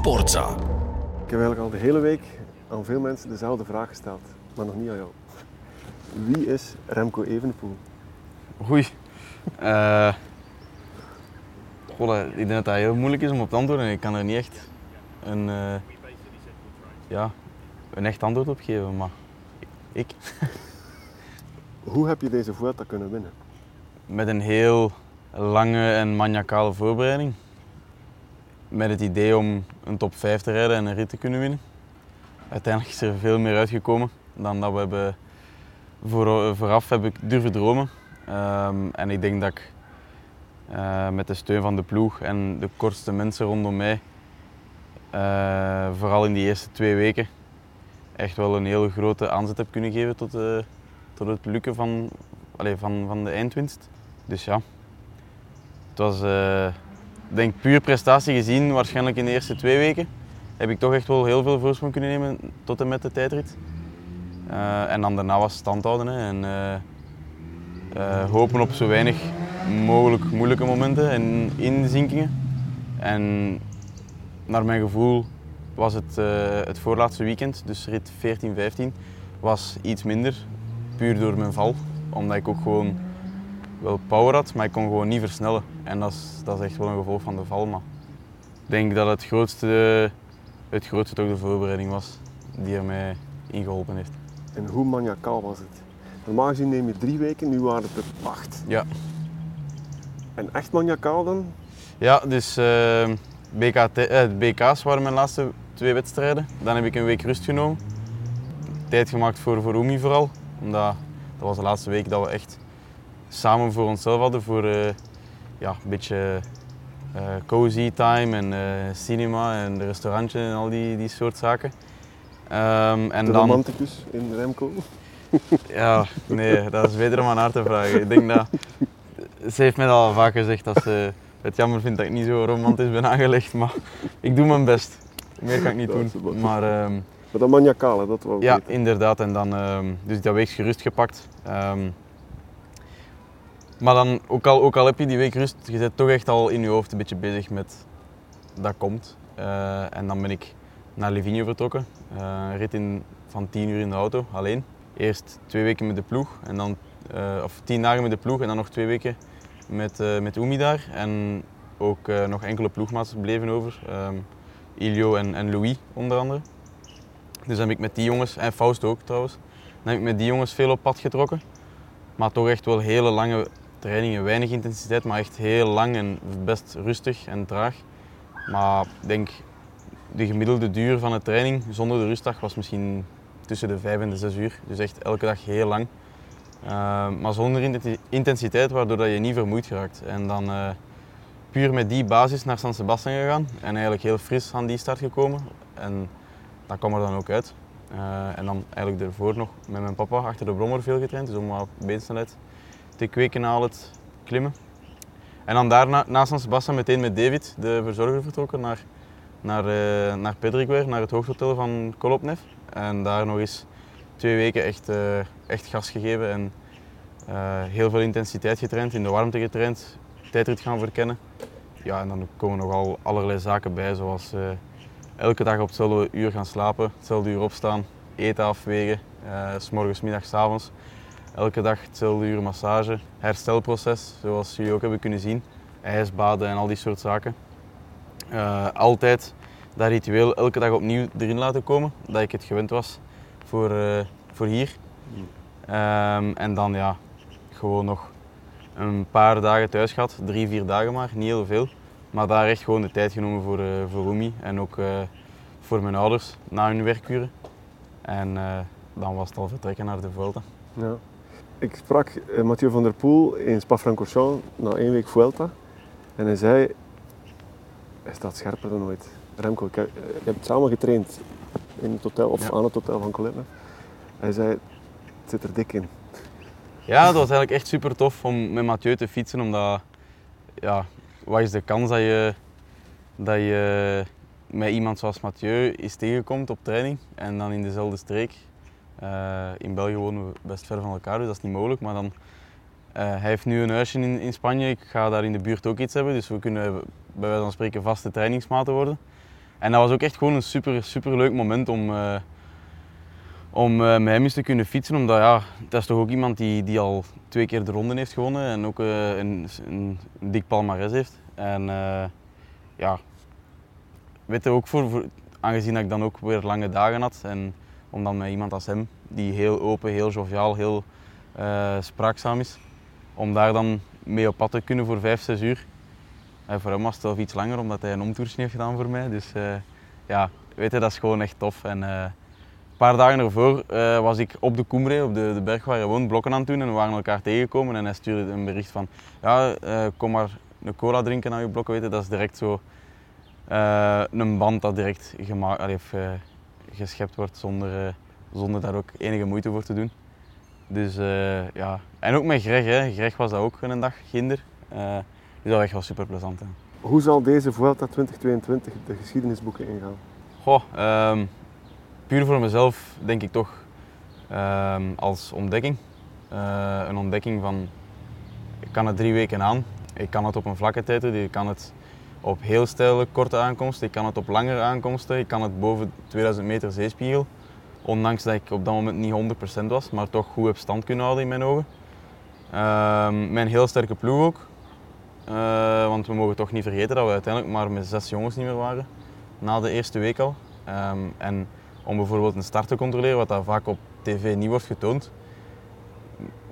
Sportza. Ik heb eigenlijk al de hele week aan veel mensen dezelfde vraag gesteld, maar nog niet aan jou. Wie is Remco Evenepoel? Oei. Uh, goh, ik denk dat dat heel moeilijk is om op te antwoorden. Ik kan er niet echt een, uh, ja, een echt antwoord op geven, maar ik. Hoe heb je deze Vuelta kunnen winnen? Met een heel lange en maniacale voorbereiding. Met het idee om een top 5 te rijden en een rit te kunnen winnen. Uiteindelijk is er veel meer uitgekomen dan dat we hebben voor, vooraf heb ik durven dromen. Um, en ik denk dat ik uh, met de steun van de ploeg en de kortste mensen rondom mij, uh, vooral in die eerste twee weken, echt wel een hele grote aanzet heb kunnen geven tot, uh, tot het lukken van, allez, van, van de eindwinst. Dus ja, het was denk puur prestatie gezien, waarschijnlijk in de eerste twee weken, heb ik toch echt wel heel veel voorsprong kunnen nemen tot en met de tijdrit. Uh, en dan daarna was stand houden hè, en uh, uh, hopen op zo weinig mogelijk moeilijke momenten en inzinkingen. En naar mijn gevoel was het het voorlaatste weekend, dus rit 14-15, was iets minder. Puur door mijn val, omdat ik ook gewoon wel power had, maar ik kon gewoon niet versnellen. En dat is, dat is echt wel een gevolg van de val. Maar ik denk dat het grootste, het grootste toch de voorbereiding was die er mij in geholpen heeft. En hoe maniacaal was het? Normaal gezien neem je drie weken, nu waren het er acht. Ja. En echt maniacaal dan? Ja, dus uh, ehm, BKT, eh, BK's waren mijn laatste twee wedstrijden. Dan heb ik een week rust genomen. Tijd gemaakt voor, voor Oemi vooral. Omdat dat was de laatste week dat we echt samen voor onszelf hadden. Voor uh, ja, een beetje uh, cozy time en uh, cinema en de restaurantje en al die, die soort zaken. Um, en de dan... romanticus in Remco? ja, nee, dat is wederom aan haar te vragen. Ik denk dat... Ze heeft mij al vaak gezegd dat ze het jammer vindt dat ik niet zo romantisch ben aangelegd, maar ik doe mijn best. Meer kan ik niet doen. Maar, um, maar dat maniacale, dat wel Ja, inderdaad. En dan, um, dus dat week gerust gepakt. Maar dan, ook al, ook heb je die week rust, je zit toch echt al in je hoofd een beetje bezig met dat komt. Uh, en dan ben ik naar Livigno vertrokken. Uh, rit in, van 10 uur in de auto, alleen. Eerst twee weken met de ploeg, en dan, uh, of tien dagen met de ploeg en dan nog twee weken met, uh, met Umi daar. En ook nog enkele ploegmaats bleven over. Um, Ilio en, en Louis onder andere. Dus dan heb ik met die jongens, en Faust ook trouwens, dan heb ik met die jongens veel op pad getrokken. Maar toch echt wel hele lange trainingen, weinig intensiteit, maar echt heel lang en best rustig en traag. Maar ik denk de gemiddelde duur van de training zonder de rustdag was misschien tussen de 5 en de 6 uur. Dus echt elke dag heel lang. Uh, maar zonder intensiteit, waardoor dat je niet vermoeid geraakt. En dan uh, puur met die basis naar San Sebastian gegaan en eigenlijk heel fris aan die start gekomen. En dat kwam er dan ook uit. Uh, en dan eigenlijk ervoor nog met mijn papa achter de brommer veel getraind, dus om wat beensnelheid te kweken na het klimmen. En dan daarna, na San Sebastian, meteen met David, de verzorger, vertrokken naar naar, uh, naar Pedriguer, naar het hoofdhotel van Kolopnev. En daar nog eens twee weken echt, uh, echt gas gegeven en uh, heel veel intensiteit getraind, in de warmte getraind, tijdrit gaan verkennen. Ja, en dan komen nogal allerlei zaken bij, zoals elke dag op hetzelfde uur gaan slapen, hetzelfde uur opstaan, eten afwegen, s morgens, middags, avonds. Elke dag hetzelfde uur massage, herstelproces, zoals jullie ook hebben kunnen zien, ijsbaden en al die soort zaken. Uh, altijd dat ritueel elke dag opnieuw erin laten komen, dat ik het gewend was voor, uh, voor hier. Um, en dan ja, gewoon nog een paar dagen thuis gehad, drie, vier dagen maar, niet heel veel. Maar daar echt gewoon de tijd genomen voor, uh, voor Rumi en ook voor mijn ouders na hun werkuren. En dan was het al vertrekken naar de Vuelta. Ja. Ik sprak Mathieu van der Poel in Spa-Francorchamps na één week Vuelta. En hij zei, hij staat scherper dan ooit. Remco, ik heb, ik heb samen getraind in het hotel of aan het hotel van Colette. Hij zei, het zit er dik in. Ja, dat was eigenlijk echt super tof om met Mathieu te fietsen, omdat ja, wat is de kans dat je, dat je met iemand zoals Mathieu is tegenkomt op training en dan in dezelfde streek. Uh, in België wonen we best ver van elkaar, dus dat is niet mogelijk. Maar dan, uh, hij heeft nu een huisje in, in Spanje, ik ga daar in de buurt ook iets hebben, dus we kunnen bij wijze van spreken vaste trainingsmaten worden. En dat was ook echt gewoon een super, super leuk moment om, uh, om met hem eens te kunnen fietsen. Omdat ja, dat is toch ook iemand die, die al twee keer de ronde heeft gewonnen en ook een, een, dik palmarès heeft. En ja, weet je, ook voor, voor, aangezien ik dan ook weer lange dagen had en om dan met iemand als hem, die heel open, heel joviaal, heel spraakzaam is, om daar dan mee op pad te kunnen voor 5, 6 uur. En voor hem was het wel iets langer, omdat hij een omtoersje heeft gedaan voor mij. Dus uh, ja, weet je, dat is gewoon echt tof. En, uh, een paar dagen ervoor was ik op de Koemre, op de, de berg waar hij woont, blokken aan het doen. En we waren elkaar tegengekomen en hij stuurde een bericht van ja, kom maar een cola drinken aan je blokken. Weet je, dat is direct zo een band dat direct gemaakt, allee, geschept wordt zonder, zonder daar ook enige moeite voor te doen. Dus ja, en ook met Greg. Hè. Greg was dat ook een dag, ginder. Dus dat was echt wel super plezant. Hè. Hoe zal deze Vuelta 2022 de geschiedenisboeken ingaan? Goh, um, puur voor mezelf denk ik toch um, als ontdekking. Uh, een ontdekking van, ik kan het drie weken aan. Ik kan het op een vlakke tijd doen, ik kan het op heel steile korte aankomsten, ik kan het op langere aankomsten, ik kan het boven 2000 meter zeespiegel. Ondanks dat ik op dat moment niet 100% was, maar toch goed heb stand kunnen houden in mijn ogen. Uh, mijn heel sterke ploeg ook. Uh, want we mogen toch niet vergeten dat we uiteindelijk maar met zes jongens niet meer waren. Na de eerste week al. Um, en om bijvoorbeeld een start te controleren, wat daar vaak op tv niet wordt getoond,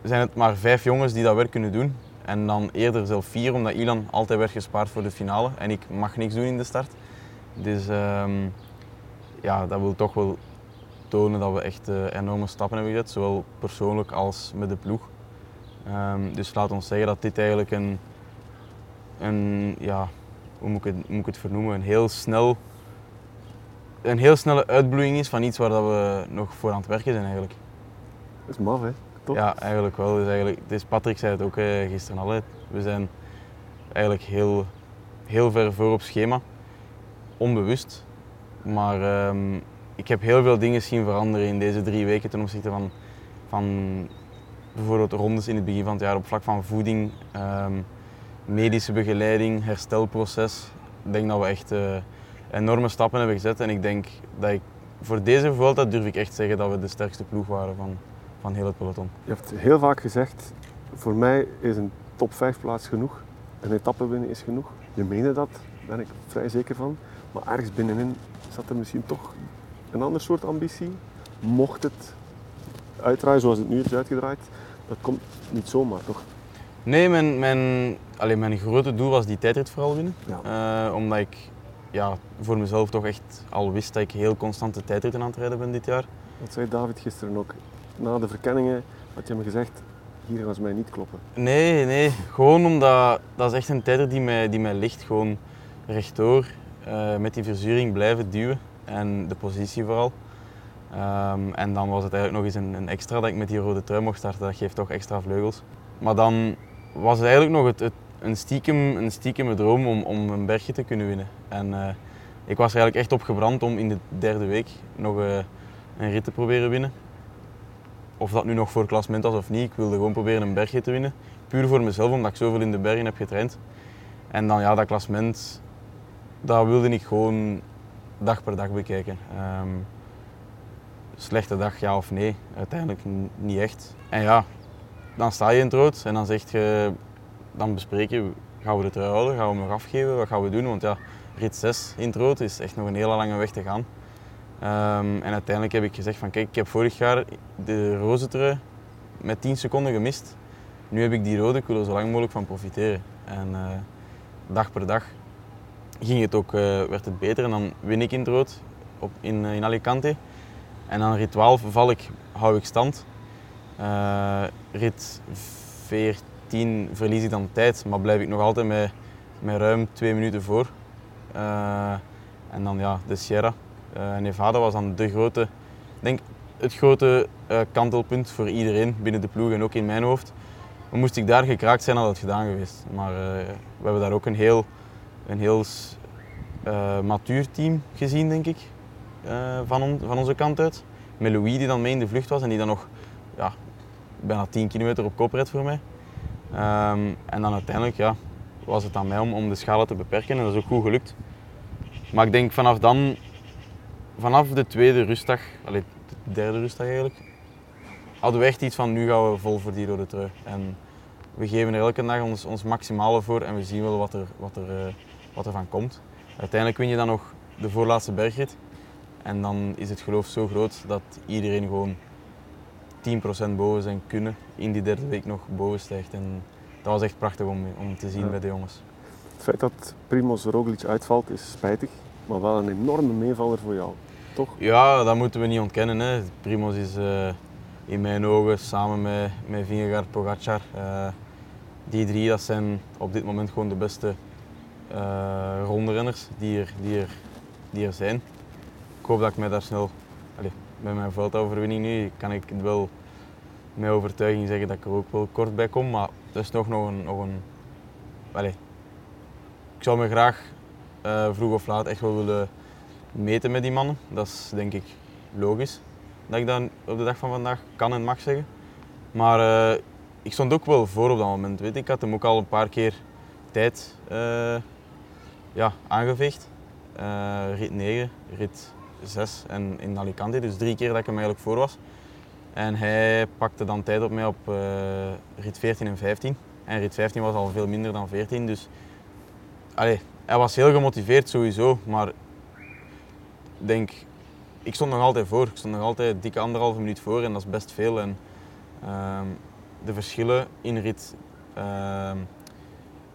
zijn het maar vijf jongens die dat werk kunnen doen. En dan eerder zelf vier, omdat Ilan altijd werd gespaard voor de finale. En ik mag niks doen in de start. Dus um, ja, dat wil toch wel tonen dat we echt uh, enorme stappen hebben gezet. Zowel persoonlijk als met de ploeg. Um, dus laat ons zeggen dat dit eigenlijk een een, ja, hoe moet ik, het, moet ik het vernoemen, een heel, snel, een heel snelle uitbloeiing is van iets waar dat we nog voor aan het werken zijn eigenlijk. Dat is maf hè? Ja, eigenlijk wel. Dus eigenlijk, dus Patrick zei het ook eh, gisteren al. We zijn eigenlijk heel, heel ver voor op schema. Onbewust. Maar ehm, ik heb heel veel dingen zien veranderen in deze drie weken ten opzichte van, van bijvoorbeeld rondes in het begin van het jaar op vlak van voeding. Ehm, medische begeleiding, herstelproces. Ik denk dat we echt uh, enorme stappen hebben gezet. En ik denk dat ik voor deze Vuelta durf ik echt zeggen dat we de sterkste ploeg waren van, van heel het peloton. Je hebt heel vaak gezegd, voor mij is een top 5 plaats genoeg. Een etappe winnen is genoeg. Je meende dat, daar ben ik vrij zeker van. Maar ergens binnenin zat er misschien toch een ander soort ambitie. Mocht het uitdraaien zoals het nu is uitgedraaid, dat komt niet zomaar, toch? Nee, mijn, mijn, alleen mijn grote doel was die tijdrit vooral winnen. Uh, omdat ik ja, voor mezelf toch echt al wist dat ik heel constante tijdritten aan het rijden ben dit jaar. Dat zei David gisteren ook. Na de verkenningen had je hem gezegd, hier ze mij niet kloppen. Nee, nee. Gewoon omdat dat is echt een tijdrit die mij, die mij ligt. Gewoon rechtdoor, uh, met die verzuring blijven duwen. En de positie vooral. Um, en dan was het eigenlijk nog eens een, een, extra dat ik met die rode trui mocht starten. Dat geeft toch extra vleugels. Maar dan was het eigenlijk nog het, het, een, stiekem, een droom om, om een bergje te kunnen winnen. En uh, ik was er eigenlijk echt op gebrand om in de derde week nog uh, een rit te proberen winnen. Of dat nu nog voor klassement was of niet, ik wilde gewoon proberen een bergje te winnen. Puur voor mezelf, omdat ik zoveel in de bergen heb getraind. En dan ja, dat klassement, dat wilde ik gewoon dag per dag bekijken. Um, slechte dag, ja of nee? Uiteindelijk niet echt. En ja, dan sta je in het en dan zeg je, dan bespreek je, gaan we trui houden, gaan we hem nog afgeven, wat gaan we doen? Want ja, rit 6 in het is echt nog een hele lange weg te gaan. Um, en uiteindelijk heb ik gezegd van kijk, ik heb vorig jaar de roze trui met 10 seconden gemist. Nu heb ik die rode, ik wil er zo lang mogelijk van profiteren. En uh, dag per dag ging het ook, uh, werd het beter en dan win ik in het rood op, in, uh, in Alicante. En dan rit 12 val ik, hou ik stand. Rit 14 verlies ik dan tijd, maar blijf ik nog altijd met, met ruim twee minuten voor. En dan ja, de Sierra. Uh, Nevada was dan de grote, denk het grote kantelpunt voor iedereen binnen de ploeg en ook in mijn hoofd. Moest ik daar gekraakt zijn, had het gedaan geweest. Maar we hebben daar ook een heel, een heel matuur team gezien, denk ik, van, on, van onze kant uit. Met Louis die dan mee in de vlucht was en die dan nog ja, bijna 10 kilometer op kop reed voor mij. Um, en dan uiteindelijk ja, was het aan mij om, om de schade te beperken en dat is ook goed gelukt. Maar ik denk vanaf dan, vanaf de tweede rustdag, allee, de derde rustdag eigenlijk, hadden we echt iets van nu gaan we vol voor die rode trui. En we geven er elke dag ons, ons maximale voor en we zien wel wat er, wat, er, uh, wat er van komt. Uiteindelijk win je dan nog de voorlaatste bergrit. En dan is het geloof zo groot dat iedereen gewoon 10% boven zijn kunnen in die derde week nog boven stijgt. En dat was echt prachtig om, om te zien bij de jongens. Het feit dat Primoz Roglic uitvalt is spijtig, maar wel een enorme meevaller voor jou, toch? Ja, dat moeten we niet ontkennen. Hè. Primoz is uh, in mijn ogen samen met, met Vingegaard, Pogacar, uh, die drie dat zijn op dit moment gewoon de beste uh, rondrenners die er, die, er, die er zijn. Ik hoop dat ik mij daar snel, allez, met mijn veldoverwinning nu, kan ik wel met overtuiging zeggen dat ik er ook wel kort bij kom, maar dat is toch nog een, nog een allez, ik zou me graag vroeg of laat echt wel willen meten met die mannen. Dat is denk ik logisch dat ik dat op de dag van vandaag kan en mag zeggen. Maar uh, ik stond ook wel voor op dat moment. Weet ik. had hem ook al een paar keer tijd uh, ja, aangeveegd. rit 9, rit 6 en in Alicante. Dus drie keer dat ik hem eigenlijk voor was. En hij pakte dan tijd op mij op rit 14 en 15. En rit 15 was al veel minder dan 14. Dus allee, hij was heel gemotiveerd sowieso, maar denk, ik stond nog altijd voor. Ik stond nog altijd dikke anderhalve minuut voor en dat is best veel. En, uh, de verschillen in rit uh,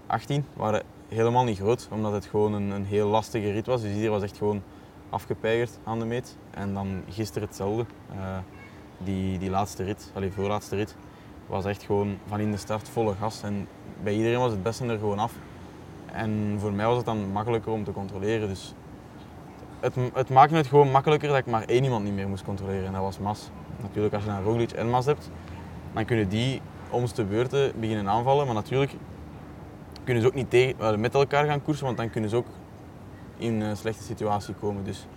18 waren helemaal niet groot, omdat het gewoon een, een, heel lastige rit was. Dus iedereen was echt gewoon afgepeigerd aan de meet. En dan gisteren hetzelfde. Uh, die, die laatste rit, allee, voorlaatste rit, was echt gewoon van in de start volle gas. En bij iedereen was het beste er gewoon af. En voor mij was het dan makkelijker om te controleren. Dus het, het maakte het gewoon makkelijker dat ik maar één iemand niet meer moest controleren. En dat was Mas. Natuurlijk, als je een Roglic en Mas hebt, dan kunnen die om de beurten beginnen aanvallen. Maar natuurlijk kunnen ze ook niet tegen, met elkaar gaan koersen, want dan kunnen ze ook in een slechte situatie komen. Dus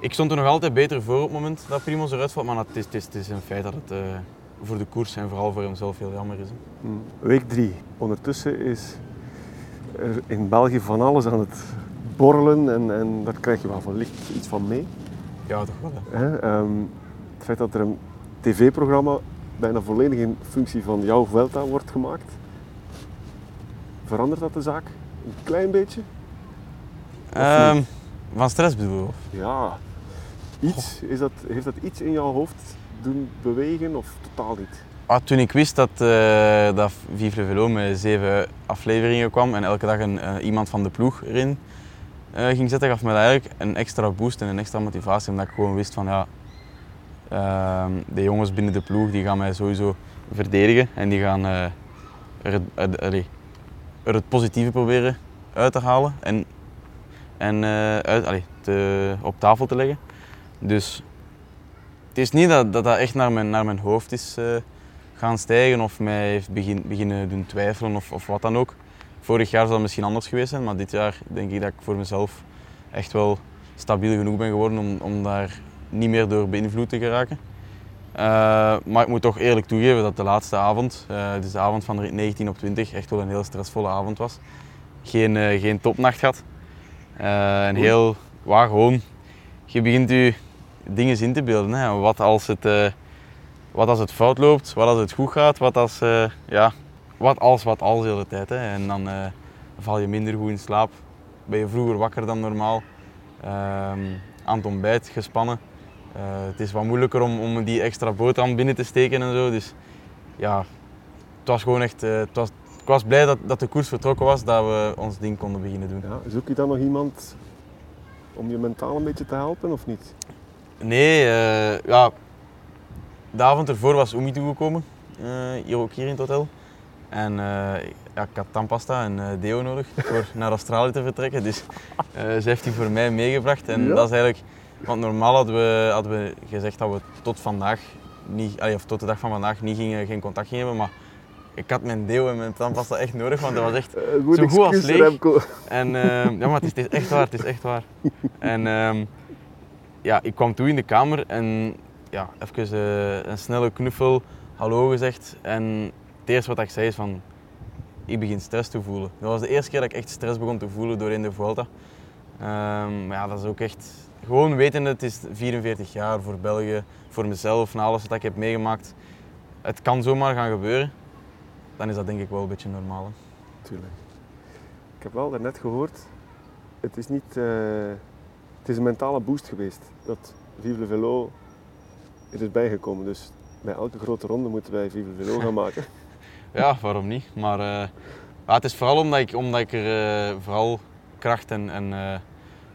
ik stond er nog altijd beter voor op het moment dat Primoz eruit valt. Maar het is, is, een feit dat het uh, voor de koers en vooral voor hemzelf heel jammer is. Hè. Week 3. Ondertussen is er in België van alles aan het borrelen en, en daar krijg je wel van licht iets van mee. Ja, toch wel. Hè? Um, het feit dat er een tv-programma bijna volledig in functie van jouw Vuelta wordt gemaakt, verandert dat de zaak een klein beetje? Um, van stress bedoel je? Ja, iets. Is dat, heeft dat iets in jouw hoofd doen bewegen of totaal niet? Ah, toen ik wist dat, uh, dat Vivre Velo met zeven afleveringen kwam en elke dag een, uh, iemand van de ploeg erin uh, ging zetten, gaf dat eigenlijk een extra boost en een extra motivatie. Omdat ik gewoon wist van ja, ehm, de jongens binnen de ploeg die gaan mij sowieso verdedigen en die gaan er, het, er, het positieve proberen uit te halen en, en te, op tafel te leggen. Dus het is niet dat dat, dat echt naar mijn, naar mijn hoofd is gaan stijgen of mij heeft begin, beginnen doen twijfelen of, of wat dan ook. Vorig jaar zal het misschien anders geweest zijn, maar dit jaar denk ik dat ik voor mezelf echt wel stabiel genoeg ben geworden om, om daar niet meer door beïnvloed te geraken. Uh, maar ik moet toch eerlijk toegeven dat de laatste avond, uh, dus de avond van 19 op 20, echt wel een heel stressvolle avond was. Geen, uh, geen topnacht gehad. een heel, waar gewoon, je begint je dingen in te beelden. Hè. Wat als het wat als het fout loopt, wat als het goed gaat, wat als, ja, wat als, wat als de hele tijd. Hè. En dan uh, val je minder goed in slaap. Ben je vroeger wakker dan normaal. Uh, aan het ontbijt gespannen. Uh, het is wat moeilijker om, om die extra boterham binnen te steken en zo. Dus ja, het was gewoon echt. het was, ik was blij dat, dat de koers vertrokken was, dat we ons ding konden beginnen doen. Ja, zoek je dan nog iemand om je mentaal een beetje te helpen of niet? Nee, ja, de avond ervoor was Oemi toegekomen, hier ook hier in het hotel. En uh, ja, ik had tandpasta en uh, deo nodig voor naar Australië te vertrekken. Dus ze heeft die voor mij meegebracht. En dat is eigenlijk, want normaal hadden we, hadden we gezegd dat we tot vandaag, niet, of tot de dag van vandaag niet gingen, geen contact gingen hebben. Maar ik had mijn deo en mijn tandpasta echt nodig, want dat was echt zo goed als leeg. En ja, maar het is, het is, echt waar, het is echt waar. En ehm, ja, ik kwam toe in de kamer en ja, even een snelle knuffel, hallo gezegd. En het eerste wat ik zei is van, ik begin stress te voelen. Dat was de eerste keer dat ik echt stress begon te voelen doorheen de Vuelta. Ehm, maar ja, dat is ook echt gewoon weten, het is 44 jaar voor België, voor mezelf, na alles wat ik heb meegemaakt. Het kan zomaar gaan gebeuren. Dan is dat denk ik wel een beetje normaal. Hè. Tuurlijk. Ik heb wel daarnet gehoord, het is niet... eh, het is een mentale boost geweest dat Vive le Velo er is bijgekomen. Dus bij elke grote ronde moeten wij Vive le Velo gaan maken. Ja, waarom niet? Maar eh, het is vooral omdat ik, omdat ik er eh, vooral kracht en, en eh,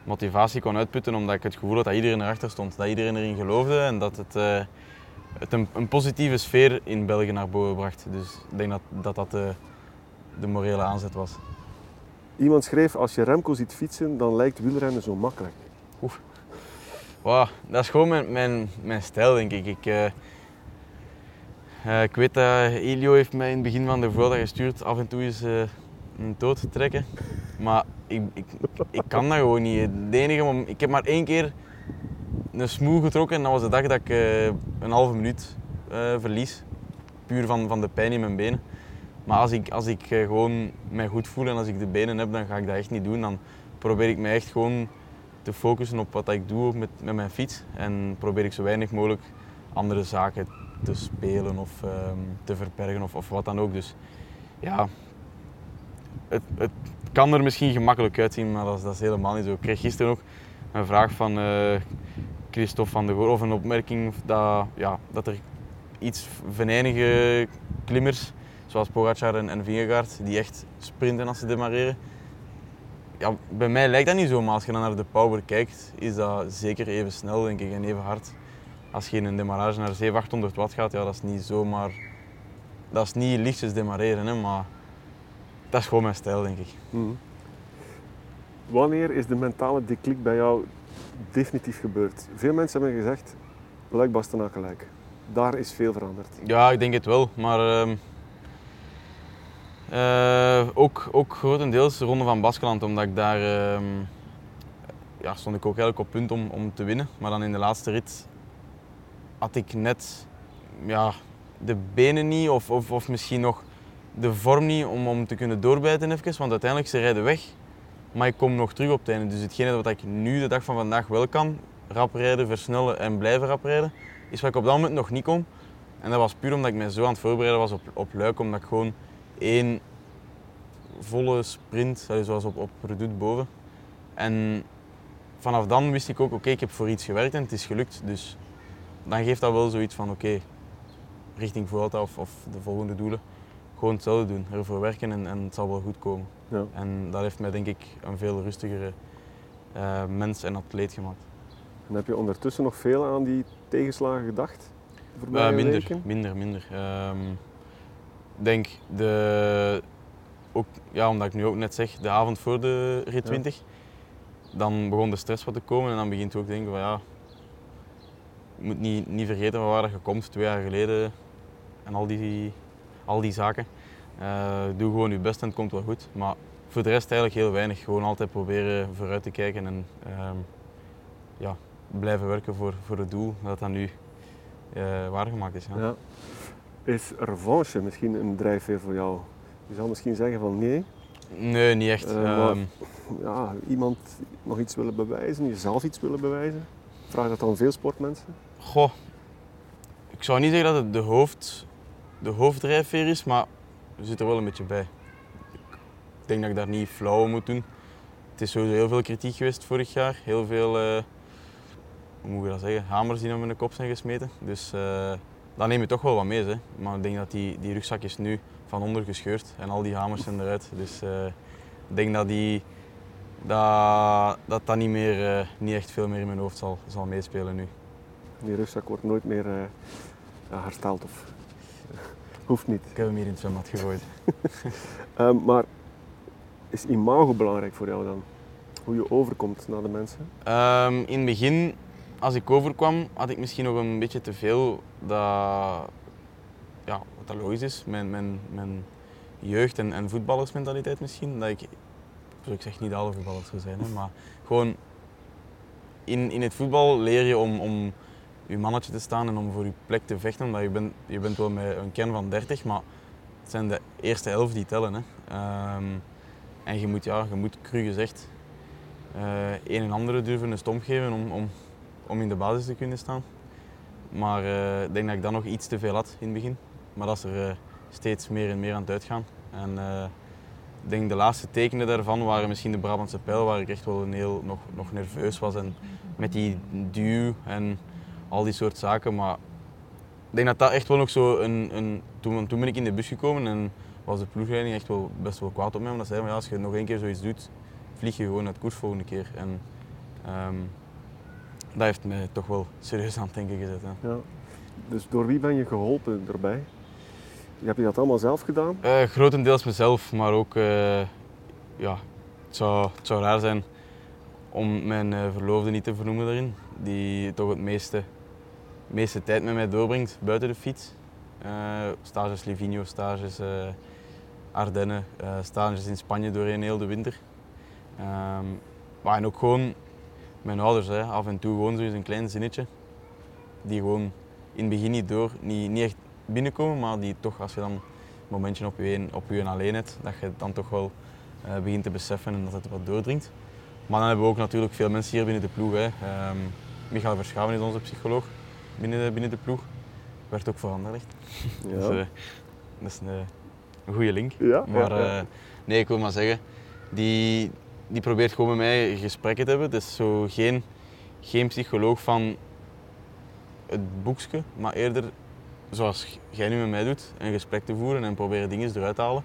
motivatie kon uitputten. Omdat ik het gevoel had dat iedereen erachter stond. Dat iedereen erin geloofde en dat het, het een, een positieve sfeer in België naar boven bracht. Dus ik denk dat dat, dat de, de morele aanzet was. Iemand schreef, als je Remco ziet fietsen, dan lijkt wielrennen zo makkelijk. Wow, dat is gewoon mijn, mijn, mijn stijl, denk ik. Ik, eh, ik weet dat Elio heeft mij in het begin van de Vuelta gestuurd af en toe eens eh, een dood te trekken. Maar ik, ik, ik kan dat gewoon niet. Het enige ik heb maar één keer een smoel getrokken en dat was de dag dat ik eh, een halve minuut eh, verlies. Puur van, van de pijn in mijn benen. Maar als ik, als ik eh, gewoon mij goed voel en als ik de benen heb, dan ga ik dat echt niet doen. Dan probeer ik mij echt gewoon te focussen op wat ik doe met, met mijn fiets. En probeer ik zo weinig mogelijk andere zaken te spelen of ehm, te verbergen of, of wat dan ook. Dus ja, het, het kan er misschien gemakkelijk uitzien, maar dat is, is helemaal niet zo. Ik kreeg gisteren ook een vraag van eh, Christophe van de Goor, of een opmerking dat, ja, dat er iets venijnige klimmers, zoals Pogacar en, en Vingegaard, die echt sprinten als ze demareren. Ja, bij mij lijkt dat niet zo, maar als je dan naar de power kijkt, is dat zeker even snel denk ik, en even hard. Als je in een demarrage naar 700, 800 watt gaat, ja, dat is niet zomaar... Dat is niet lichtjes demareren, hè, maar dat is gewoon mijn stijl, denk ik. Mhm. Wanneer is de mentale declic bij jou definitief gebeurd? Veel mensen hebben gezegd, Luik Bastenaken Luik. Daar is veel veranderd. Ja, ik denk het wel, maar eh, ook, ook grotendeels de Ronde van Baskeland, omdat ik daar ehm, ja, stond ik ook eigenlijk op punt om, om te winnen. Maar dan in de laatste rit had ik net ja, de benen niet of, of, of misschien nog de vorm niet om, om te kunnen doorbijten even, want uiteindelijk ze rijden weg. Maar ik kom nog terug op het einde. Dus hetgene wat ik nu de dag van vandaag wel kan, rap rijden, versnellen en blijven rap rijden, is wat ik op dat moment nog niet kon. En dat was puur omdat ik me zo aan het voorbereiden was op, op Luik, omdat ik gewoon één volle sprint, zoals op, op Redoute boven. En vanaf dan wist ik ook, oké, ik heb voor iets gewerkt en het is gelukt. Dus dan geeft dat wel zoiets van, oké, richting Vuelta of, of de volgende doelen, gewoon hetzelfde doen, ervoor werken en, en het zal wel goed komen. Ja. En dat heeft mij denk ik een veel rustigere eh, mens en atleet gemaakt. En heb je ondertussen nog veel aan die tegenslagen gedacht? Eh, minder, weken? minder, minder. Ehm, Ik denk de, ook, ja, omdat ik nu ook net zeg, de avond voor de rit Ja. 20, dan begon de stress wat te komen en dan begint je ook te denken van ja, je moet niet, niet vergeten van waar je komt twee jaar geleden en al die, al die zaken. Eh, doe gewoon je best en het komt wel goed. Maar voor de rest eigenlijk heel weinig. Gewoon altijd proberen vooruit te kijken en ehm, ja, blijven werken voor, voor het doel dat dat nu eh, waargemaakt is. Ja. Ja. Is revanche misschien een drijfveer voor jou? Je zou misschien zeggen van nee, Nee, niet echt. Eh, maar- Ehm, ja, iemand nog iets willen bewijzen, jezelf iets willen bewijzen. Vraag dat dan veel sportmensen? Goh, ik zou niet zeggen dat het de, hoofd, de hoofddrijfveer is, maar we zitten er wel een beetje bij. Ik denk dat ik daar niet flauw moet doen. Het is sowieso heel veel kritiek geweest vorig jaar. Heel veel, eh, hoe moet je dat zeggen, hamers die naar mijn kop zijn gesmeten. Dus eh dat neem je toch wel wat mee. Hè. Maar ik denk dat die, die rugzak is nu van onder gescheurd en al die hamers zijn eruit. Dus eh, ik denk dat die, dat, dat, dat niet, meer, eh, niet echt veel meer in mijn hoofd zal, zal meespelen nu. Die rugzak wordt nooit meer eh, hersteld of hoeft niet. Ik heb hem hier in het zwembad gegooid. Ehm, maar is imago belangrijk voor jou dan? Hoe je overkomt naar de mensen? Ehm, in het begin, als ik overkwam, had ik misschien nog een beetje te veel dat, ja, wat dat logisch is, mijn, mijn, mijn jeugd- en, en voetballersmentaliteit misschien. Dat ik, zoals ik zeg, niet alle voetballers zou zijn, hè, maar gewoon in, in het voetbal leer je om, om je mannetje te staan en om voor je plek te vechten. Omdat je bent, je bent wel met een kern van 30, maar het zijn de eerste elf die tellen. Hè. Ehm, en je moet, ja, je moet cru gezegd eh een en andere durven een stomp geven om, om, om in de basis te kunnen staan. Maar eh, ik denk dat ik dat nog iets te veel had in het begin. Maar dat is er eh, steeds meer en meer aan het uitgaan. En ik denk de laatste tekenen daarvan waren misschien de Brabantse pijl, waar ik echt wel een heel, nog, nog nerveus was. En met die duw en al die soort zaken. Maar ik denk dat dat echt wel nog zo een... een toen, toen ben ik in de bus gekomen en was de ploegleiding echt wel best wel kwaad op mij. Omdat ze zeiden, ja, als je nog één keer zoiets doet, vlieg je gewoon uit koers volgende keer. En ehm, dat heeft mij toch wel serieus aan het denken gezet. Ja. Dus door wie ben je geholpen erbij? Heb je dat allemaal zelf gedaan? Eh, grotendeels mezelf, maar ook, eh, ja, het zou, zou raar zijn om mijn eh, verloofde niet te vernoemen daarin, die toch het meeste, meeste tijd met mij doorbrengt buiten de fiets. Stages Livigno, stages Ardennen, stages in Spanje doorheen heel de winter. Ehm, maar en ook gewoon mijn ouders, hè, af en toe gewoon zo'n klein zinnetje, die gewoon in het begin niet door, niet, niet echt binnenkomen, maar die toch als je dan een momentje op je, een, op je een alleen hebt, dat je het dan toch wel eh, begint te beseffen en dat het wat doordringt. Maar dan hebben we ook natuurlijk veel mensen hier binnen de ploeg. Hè. Ehm, Michael Verschaven is onze psycholoog binnen de, binnen de ploeg. Werd ook veranderd. Ja. Dus, dat is een, een goede link. Ja, Maar ja, eh, nee, ik wil maar zeggen, die, die probeert gewoon met mij gesprekken te hebben. Het is zo geen, geen psycholoog van het boekje, maar eerder zoals jij nu met mij doet, een gesprek te voeren en proberen dingen eruit te halen.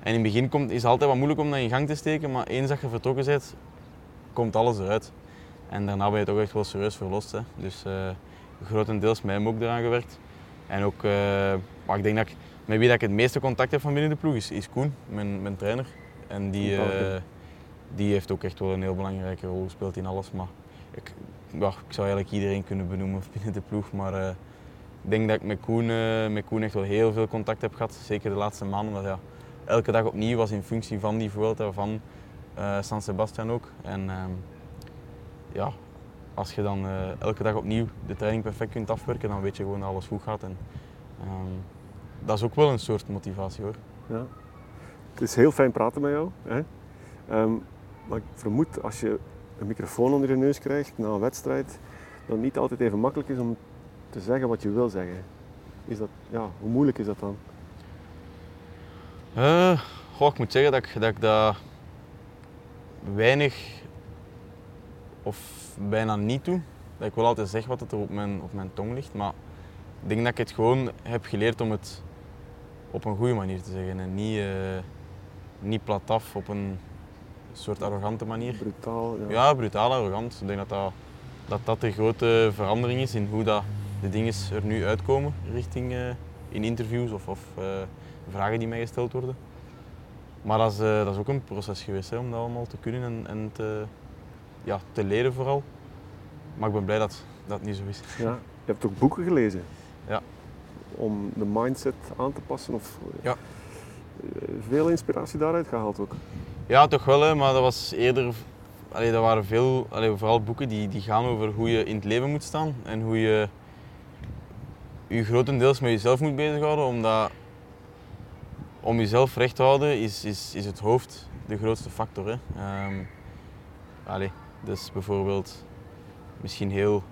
En in het begin komt, is het altijd wat moeilijk om dat in gang te steken, maar eens dat je vertrokken bent, komt alles eruit. En daarna ben je toch echt wel serieus verlost. Hè. Dus eh, grotendeels met hem ook eraan gewerkt. En ook, eh, maar ik denk dat ik, met wie dat ik het meeste contact heb van binnen de ploeg is, is Koen, mijn, mijn trainer. En die, eh, die heeft ook echt wel een heel belangrijke rol gespeeld in alles. Maar ik, ja, ik zou eigenlijk iedereen kunnen benoemen binnen de ploeg. Maar ik denk dat ik met Koen, eh, met Koen echt wel heel veel contact heb gehad. Zeker de laatste maanden. Omdat ja, elke dag opnieuw was in functie van die Vuelta, van eh, San Sebastian ook. En ehm, ja, als je dan eh, elke dag opnieuw de training perfect kunt afwerken, dan weet je gewoon dat alles goed gaat. En, ehm, dat is ook wel een soort motivatie hoor. Ja. Het is heel fijn praten met jou. Hè? Ehm, maar ik vermoed als je een microfoon onder je neus krijgt na een wedstrijd, dat het niet altijd even makkelijk is om te zeggen wat je wil zeggen. Is dat, ja, hoe moeilijk is dat dan? Eh, goh, ik moet zeggen dat ik, dat ik dat weinig of bijna niet doe. Dat ik wel altijd zeg wat er op mijn, op mijn tong ligt, maar ik denk dat ik het gewoon heb geleerd om het op een goede manier te zeggen en niet, eh, niet plataf op een soort arrogante manier. Brutaal. Ja. Ja, brutaal arrogant. Ik denk dat dat, dat dat de grote verandering is in hoe dat de dingen er nu uitkomen richting eh, in interviews of, of eh, vragen die mij gesteld worden. Maar dat is, eh, dat is ook een proces geweest hè, om dat allemaal te kunnen en, en te, ja, te leren vooral. Maar ik ben blij dat dat niet zo is. Ja. Je hebt ook boeken gelezen. Ja. Om de mindset aan te passen. Of, Ja. Veel inspiratie daaruit gehaald ook. Ja, toch wel, hè, maar dat was eerder. Allee, dat waren veel, allee, vooral boeken die, die gaan over hoe je in het leven moet staan en hoe je je grotendeels met jezelf moet bezighouden. Omdat om jezelf recht te houden is, is, is het hoofd de grootste factor. Hè. Ehm, allee, dus bijvoorbeeld misschien heel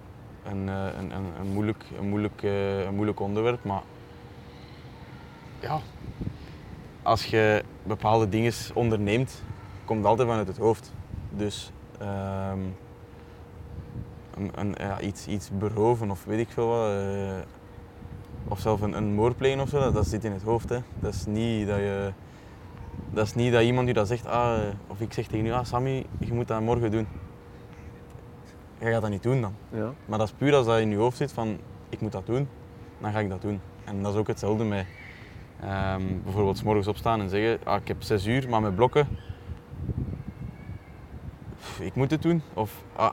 een, eh, een, een, een, moeilijk, een, moeilijk, eh, een moeilijk onderwerp, maar ja, als je bepaalde dingen onderneemt, komt het altijd vanuit het hoofd. Dus ehm, een, een, iets, iets beroven of weet ik veel wat, eh, of zelf een, een moord plegen of zo, dat, dat zit in het hoofd. Hè. Dat, is niet dat, je, dat is niet dat iemand je dat zegt, ah, of ik zeg tegen je, ah, Sammy, je moet dat morgen doen. Je gaat dat niet doen dan. Ja. Maar dat is puur als dat in je hoofd zit van ik moet dat doen, dan ga ik dat doen. En dat is ook hetzelfde met ehm, bijvoorbeeld 's morgens opstaan en zeggen ah, ik heb zes uur, maar met blokken. Ik moet het doen of ah,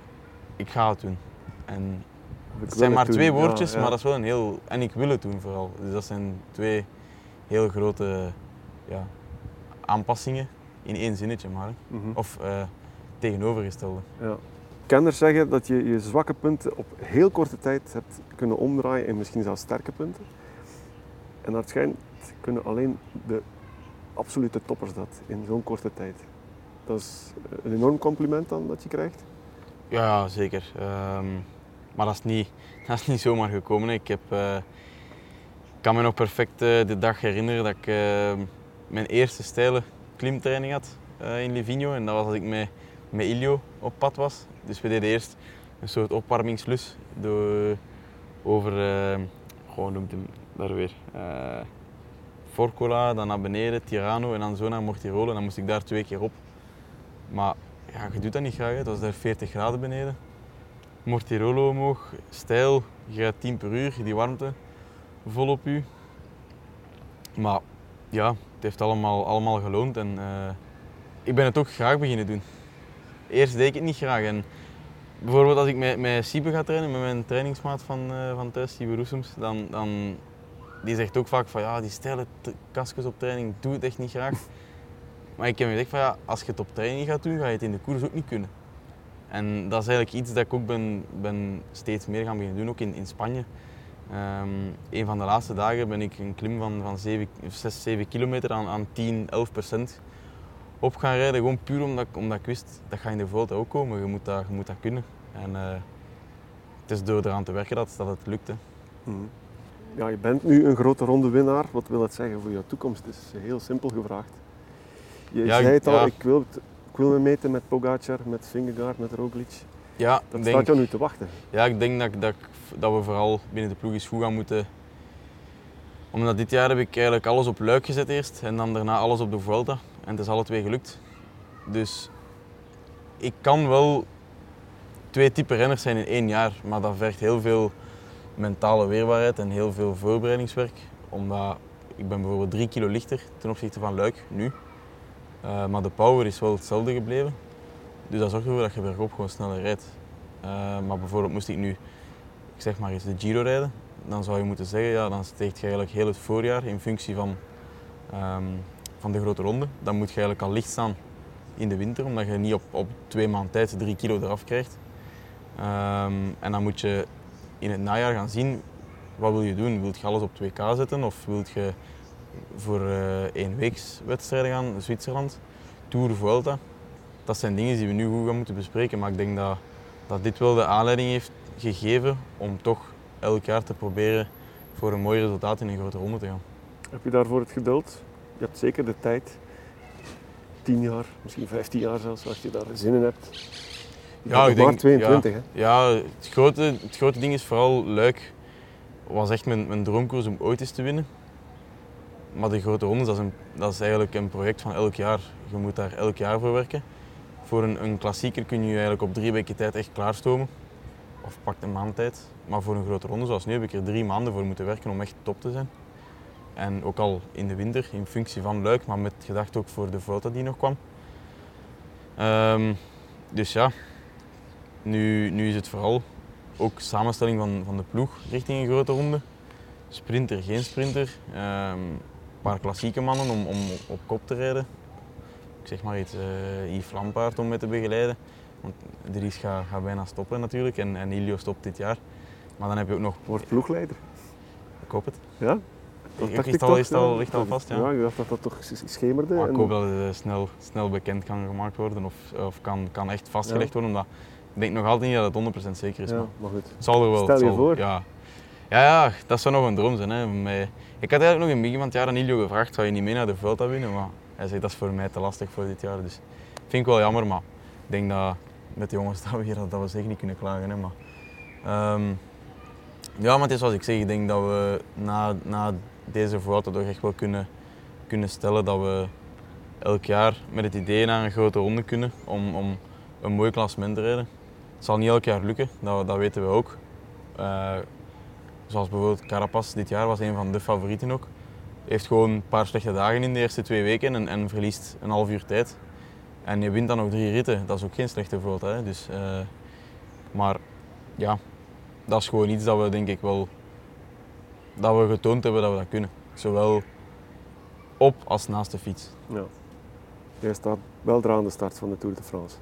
ik ga het doen. En het zijn maar twee woordjes, ja. maar dat is wel een heel. En ik wil het doen vooral. Dus dat zijn twee heel grote ja, aanpassingen in één zinnetje maar. Mhm. Of eh, tegenovergestelde. Ja. Kenners zeggen dat je je zwakke punten op heel korte tijd hebt kunnen omdraaien in misschien zelfs sterke punten. En naar het schijnt kunnen alleen de absolute toppers dat in zo'n korte tijd. Dat is een enorm compliment dan dat je krijgt. Ja, zeker. Ehm, maar dat is, niet, dat is niet zomaar gekomen. Ik heb, eh, kan me nog perfect uh, de dag herinneren dat ik uh, mijn eerste steile klimtraining had in Livigno. En dat was als ik met, met Ilio op pad was. Dus we deden eerst een soort opwarmingslus door, over, gewoon noemt hem daar weer, Forcola, dan naar beneden, Tirano en dan zo naar Mortirolo. En dan moest ik daar twee keer op. Maar ja, je doet dat niet graag. Hè. Het was daar 40 graden beneden. Mortirolo omhoog, stijl, je gaat 10 per uur, die warmte vol op u. Maar ja, het heeft allemaal, allemaal geloond en uh, ik ben het ook graag beginnen doen. Eerst deed ik het niet graag. En bijvoorbeeld als ik met, met Siebe ga trainen, met mijn trainingsmaat van, uh, van thuis, Siebe dan, dan die zegt ook vaak van ja, die stijle kastjes op training, doe het echt niet graag. Maar ik heb gezegd van ja, als je het op training gaat doen, ga je het in de koers ook niet kunnen. En dat is eigenlijk iets dat ik ook ben, ben steeds meer gaan beginnen doen, ook in, in Spanje. Um, een van de laatste dagen ben ik een klim van, van 7, 6, 7 kilometer aan, aan 10, 11 procent op gaan rijden. Gewoon puur omdat, omdat ik wist, dat ga in de Vuelta ook komen. Je moet dat, je moet dat kunnen. En uh, het is door eraan te werken dat, dat het lukt. Hè. Mm. Ja, je bent nu een grote ronde winnaar. Wat wil dat zeggen voor je toekomst? Het is heel simpel gevraagd. Je zei het al, ik, wil ik wil me meten met Pogacar, met Vingegaard, met Roglic. Ja, dat denk, staat jou nu te wachten. Ja, ik denk dat, dat, dat we vooral binnen de ploeg eens goed gaan moeten... Omdat dit jaar heb ik eigenlijk alles op luik gezet eerst en dan daarna alles op de Vuelta. En het is alle twee gelukt. Dus ik kan wel twee typen renners zijn in één jaar, maar dat vergt heel veel mentale weerbaarheid en heel veel voorbereidingswerk. Omdat ik ben bijvoorbeeld drie kilo lichter ten opzichte van Luik nu. Uh, maar de power is wel hetzelfde gebleven. Dus dat zorgt ervoor dat je bergop gewoon sneller rijdt. Uh, maar bijvoorbeeld moest ik nu, ik zeg maar eens, de Giro rijden, dan zou je moeten zeggen, ja, dan steekt je eigenlijk heel het voorjaar in functie van, um, van de grote ronde. Dan moet je eigenlijk al licht staan in de winter, omdat je niet op, op twee maanden tijd drie kilo eraf krijgt. Um, en dan moet je in het najaar gaan zien, wat wil je doen? Wil je alles op 2K zetten of wil je voor uh, één wedstrijden gaan, Zwitserland, Tour, Vuelta. Dat zijn dingen die we nu goed gaan moeten bespreken, maar ik denk dat, dat dit wel de aanleiding heeft gegeven om toch elk jaar te proberen voor een mooi resultaat in een grote ronde te gaan. Heb je daarvoor het geduld? Je hebt zeker de tijd. 10 jaar, misschien 15 jaar zelfs, als je daar zin in hebt. ja, ik denk, maar 22, ja, hè? Ja, het grote, het grote ding is vooral Luik. was echt mijn, mijn droomkoers om ooit eens te winnen. Maar de grote rondes, dat is, een, dat is eigenlijk een project van elk jaar. Je moet daar elk jaar voor werken. Voor een, een klassieker kun je eigenlijk op drie weken tijd echt klaarstomen. Of pakt een maand tijd. Maar voor een grote ronde zoals nu heb ik er drie maanden voor moeten werken om echt top te zijn. En ook al in de winter, in functie van Luik, maar met gedacht ook voor de Vuelta die nog kwam. Um, dus ja, nu, nu is het vooral ook samenstelling van, van de ploeg richting een grote ronde. Sprinter, geen sprinter. Um, paar klassieke mannen om, om op kop te rijden. Ik zeg maar iets, uh, Yves Lampaard om mee te begeleiden. Want Dries gaat, gaat bijna stoppen natuurlijk en, en Ilio stopt dit jaar. Maar dan heb je ook nog... Wordt ploegleider? Ik hoop het. Ja? Dat ik, is, al, is al, ligt al vast, ja. Ja, ik dacht dat dat toch schemerde. Maar ik hoop dat het uh, snel, snel bekend kan gemaakt worden of, of kan, kan echt vastgelegd worden. Omdat ik denk nog altijd niet dat het 100% zeker is. Ja, maar goed. Het zal er wel. Stel je zal, voor. Ja. Ja, ja, dat zou nog een droom zijn. Hè. Ik had eigenlijk nog in begin van het jaar aan Ilio gevraagd, zou je niet mee naar de Vuelta winnen? Maar hij zei, dat is voor mij te lastig voor dit jaar. Dus vind ik wel jammer, maar ik denk dat met de jongens dat we hier dat we zeker niet kunnen klagen. Hè. Maar, um, ja, maar het is zoals ik zeg, ik denk dat we na, na deze Vuelta toch echt wel kunnen, kunnen stellen dat we elk jaar met het idee naar een grote ronde kunnen om, om een mooi klassement te rijden. Het zal niet elk jaar lukken, dat, dat weten we ook. Uh, Zoals bijvoorbeeld Carapaz dit jaar was een van de favorieten ook. Heeft gewoon een paar slechte dagen in de eerste twee weken en, en verliest een half uur tijd. En je wint dan nog drie ritten. Dat is ook geen slechte Vuelta. Hè. Dus, uh, maar ja, dat is gewoon iets dat we denk ik wel dat we getoond hebben dat we dat kunnen. Zowel op als naast de fiets. Ja. Jij staat wel aan de start van de Tour de France.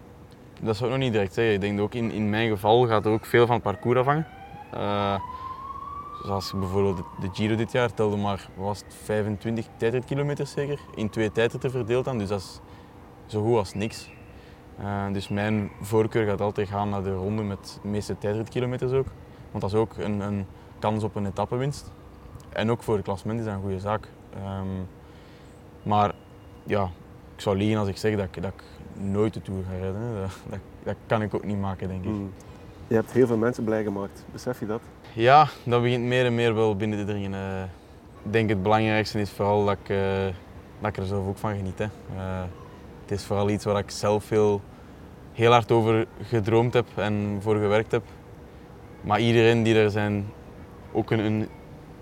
Dat zou ik nog niet direct zeggen. Ik denk dat ook in, in mijn geval gaat er ook veel van het parcours afhangen. Uh, Zoals bijvoorbeeld de Giro dit jaar telde maar was het 25 tijdritkilometers zeker. In twee tijdritten verdeeld dan. Dus dat is zo goed als niks. Uh, dus mijn voorkeur gaat altijd gaan naar de ronde met de meeste tijdritkilometers ook. Want dat is ook een, een kans op een etappewinst. En ook voor het klassement is dat een goede zaak. Um, maar ja, ik zou liegen als ik zeg dat ik, dat nooit de Tour ga rijden. Dat, dat, kan ik ook niet maken, denk ik. Mm. Je hebt heel veel mensen blij gemaakt, besef je dat? Ja, dat begint meer en meer wel binnen te dringen. Uh, ik denk het belangrijkste is vooral dat ik, uh, dat ik er zelf ook van geniet. Hè. Uh, het is vooral iets waar ik zelf heel, heel hard over gedroomd heb en voor gewerkt heb. Maar iedereen die er zijn ook een, een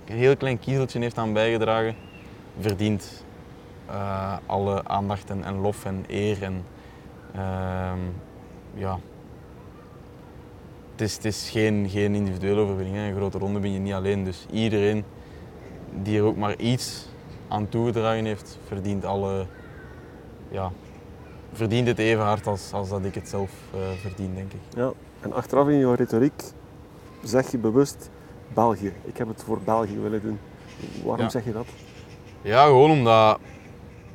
heel klein kiezeltje heeft aan bijgedragen, verdient alle aandacht en, en, lof en eer. En, uh, ja. Het, is, het is geen, geen individuele overwinning. Een grote ronde ben je niet alleen. Dus iedereen die er ook maar iets aan toegedragen heeft, verdient, alle, ja, verdient het even hard als, als dat ik het zelf uh, verdien, denk ik. Ja, en achteraf in jouw retoriek zeg je bewust België. Ik heb het voor België willen doen. Waarom ja. zeg je dat? Ja, gewoon omdat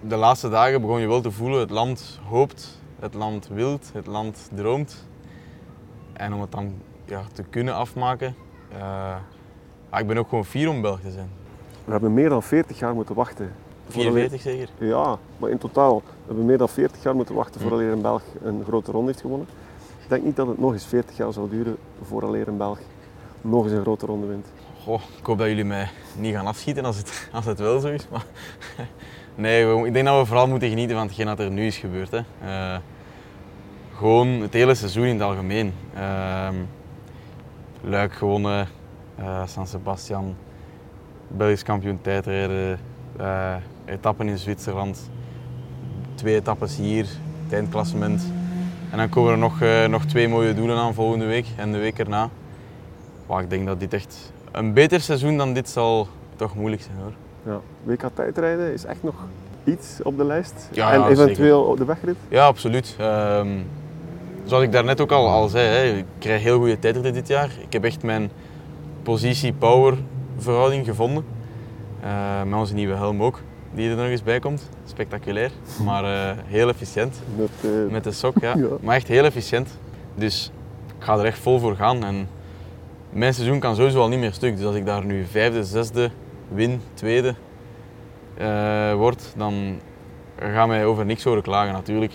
de laatste dagen begon je wel te voelen, het land hoopt, het land wilt, het land droomt. En om het dan ja, te kunnen afmaken, uh, ik ben ook gewoon fier om Belg te zijn. We hebben meer dan 40 jaar moeten wachten. 44 zeker? Ja, maar in totaal. We hebben meer dan 40 jaar moeten wachten voordat een Belg een grote ronde heeft gewonnen. Ik denk niet dat het nog eens 40 jaar zal duren voordat een Belg nog eens een grote ronde wint. Goh, ik hoop dat jullie mij niet gaan afschieten als het, als het wel zo is. Maar nee, ik denk dat we vooral moeten genieten van hetgeen dat er nu is gebeurd. Hè. Uh, gewoon het hele seizoen in het algemeen. Uh, Luik gewonnen, uh, San Sebastian, Belgisch kampioen tijdrijden, uh, etappen in Zwitserland, twee etappes hier, het eindklassement. En dan komen er nog, nog twee mooie doelen aan volgende week en de week erna. Maar ik denk dat dit echt een beter seizoen dan dit zal toch moeilijk zijn hoor. Ja, WK tijdrijden is echt nog iets op de lijst. Ja, en ja, eventueel zeker. op de wegrit? Ja, absoluut. Um, zoals ik daarnet ook al, al zei, hè, ik krijg heel goede tijdritten dit jaar. Ik heb echt mijn positie-power verhouding gevonden. Uh, met onze nieuwe helm ook, die er nog eens bij komt. Spectaculair, maar uh, heel efficiënt. Met, uh... Met de sok, ja. ja. Maar echt heel efficiënt. Dus ik ga er echt vol voor gaan. En mijn seizoen kan sowieso al niet meer stuk. Dus als ik daar nu vijfde, zesde, win, tweede word, dan gaan wij over niks horen klagen natuurlijk.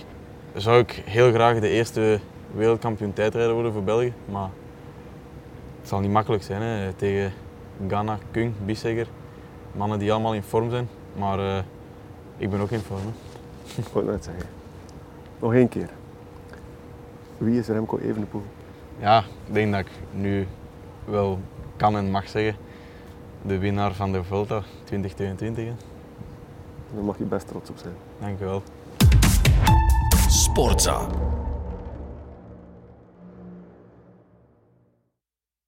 Zou ik heel graag de eerste wereldkampioen tijdrijder worden voor België, maar het zal niet makkelijk zijn hè, tegen Ghana, Kung, Bissegger. Mannen die allemaal in vorm zijn, maar uh, ik ben ook in vorm. Ik wou net zeggen. Nog één keer. Wie is Remco Evenepoel? Ja, ik denk dat ik nu wel kan en mag zeggen. De winnaar van de Vuelta 2022. Hè. Daar mag je best trots op zijn. Dank u wel. Sportza.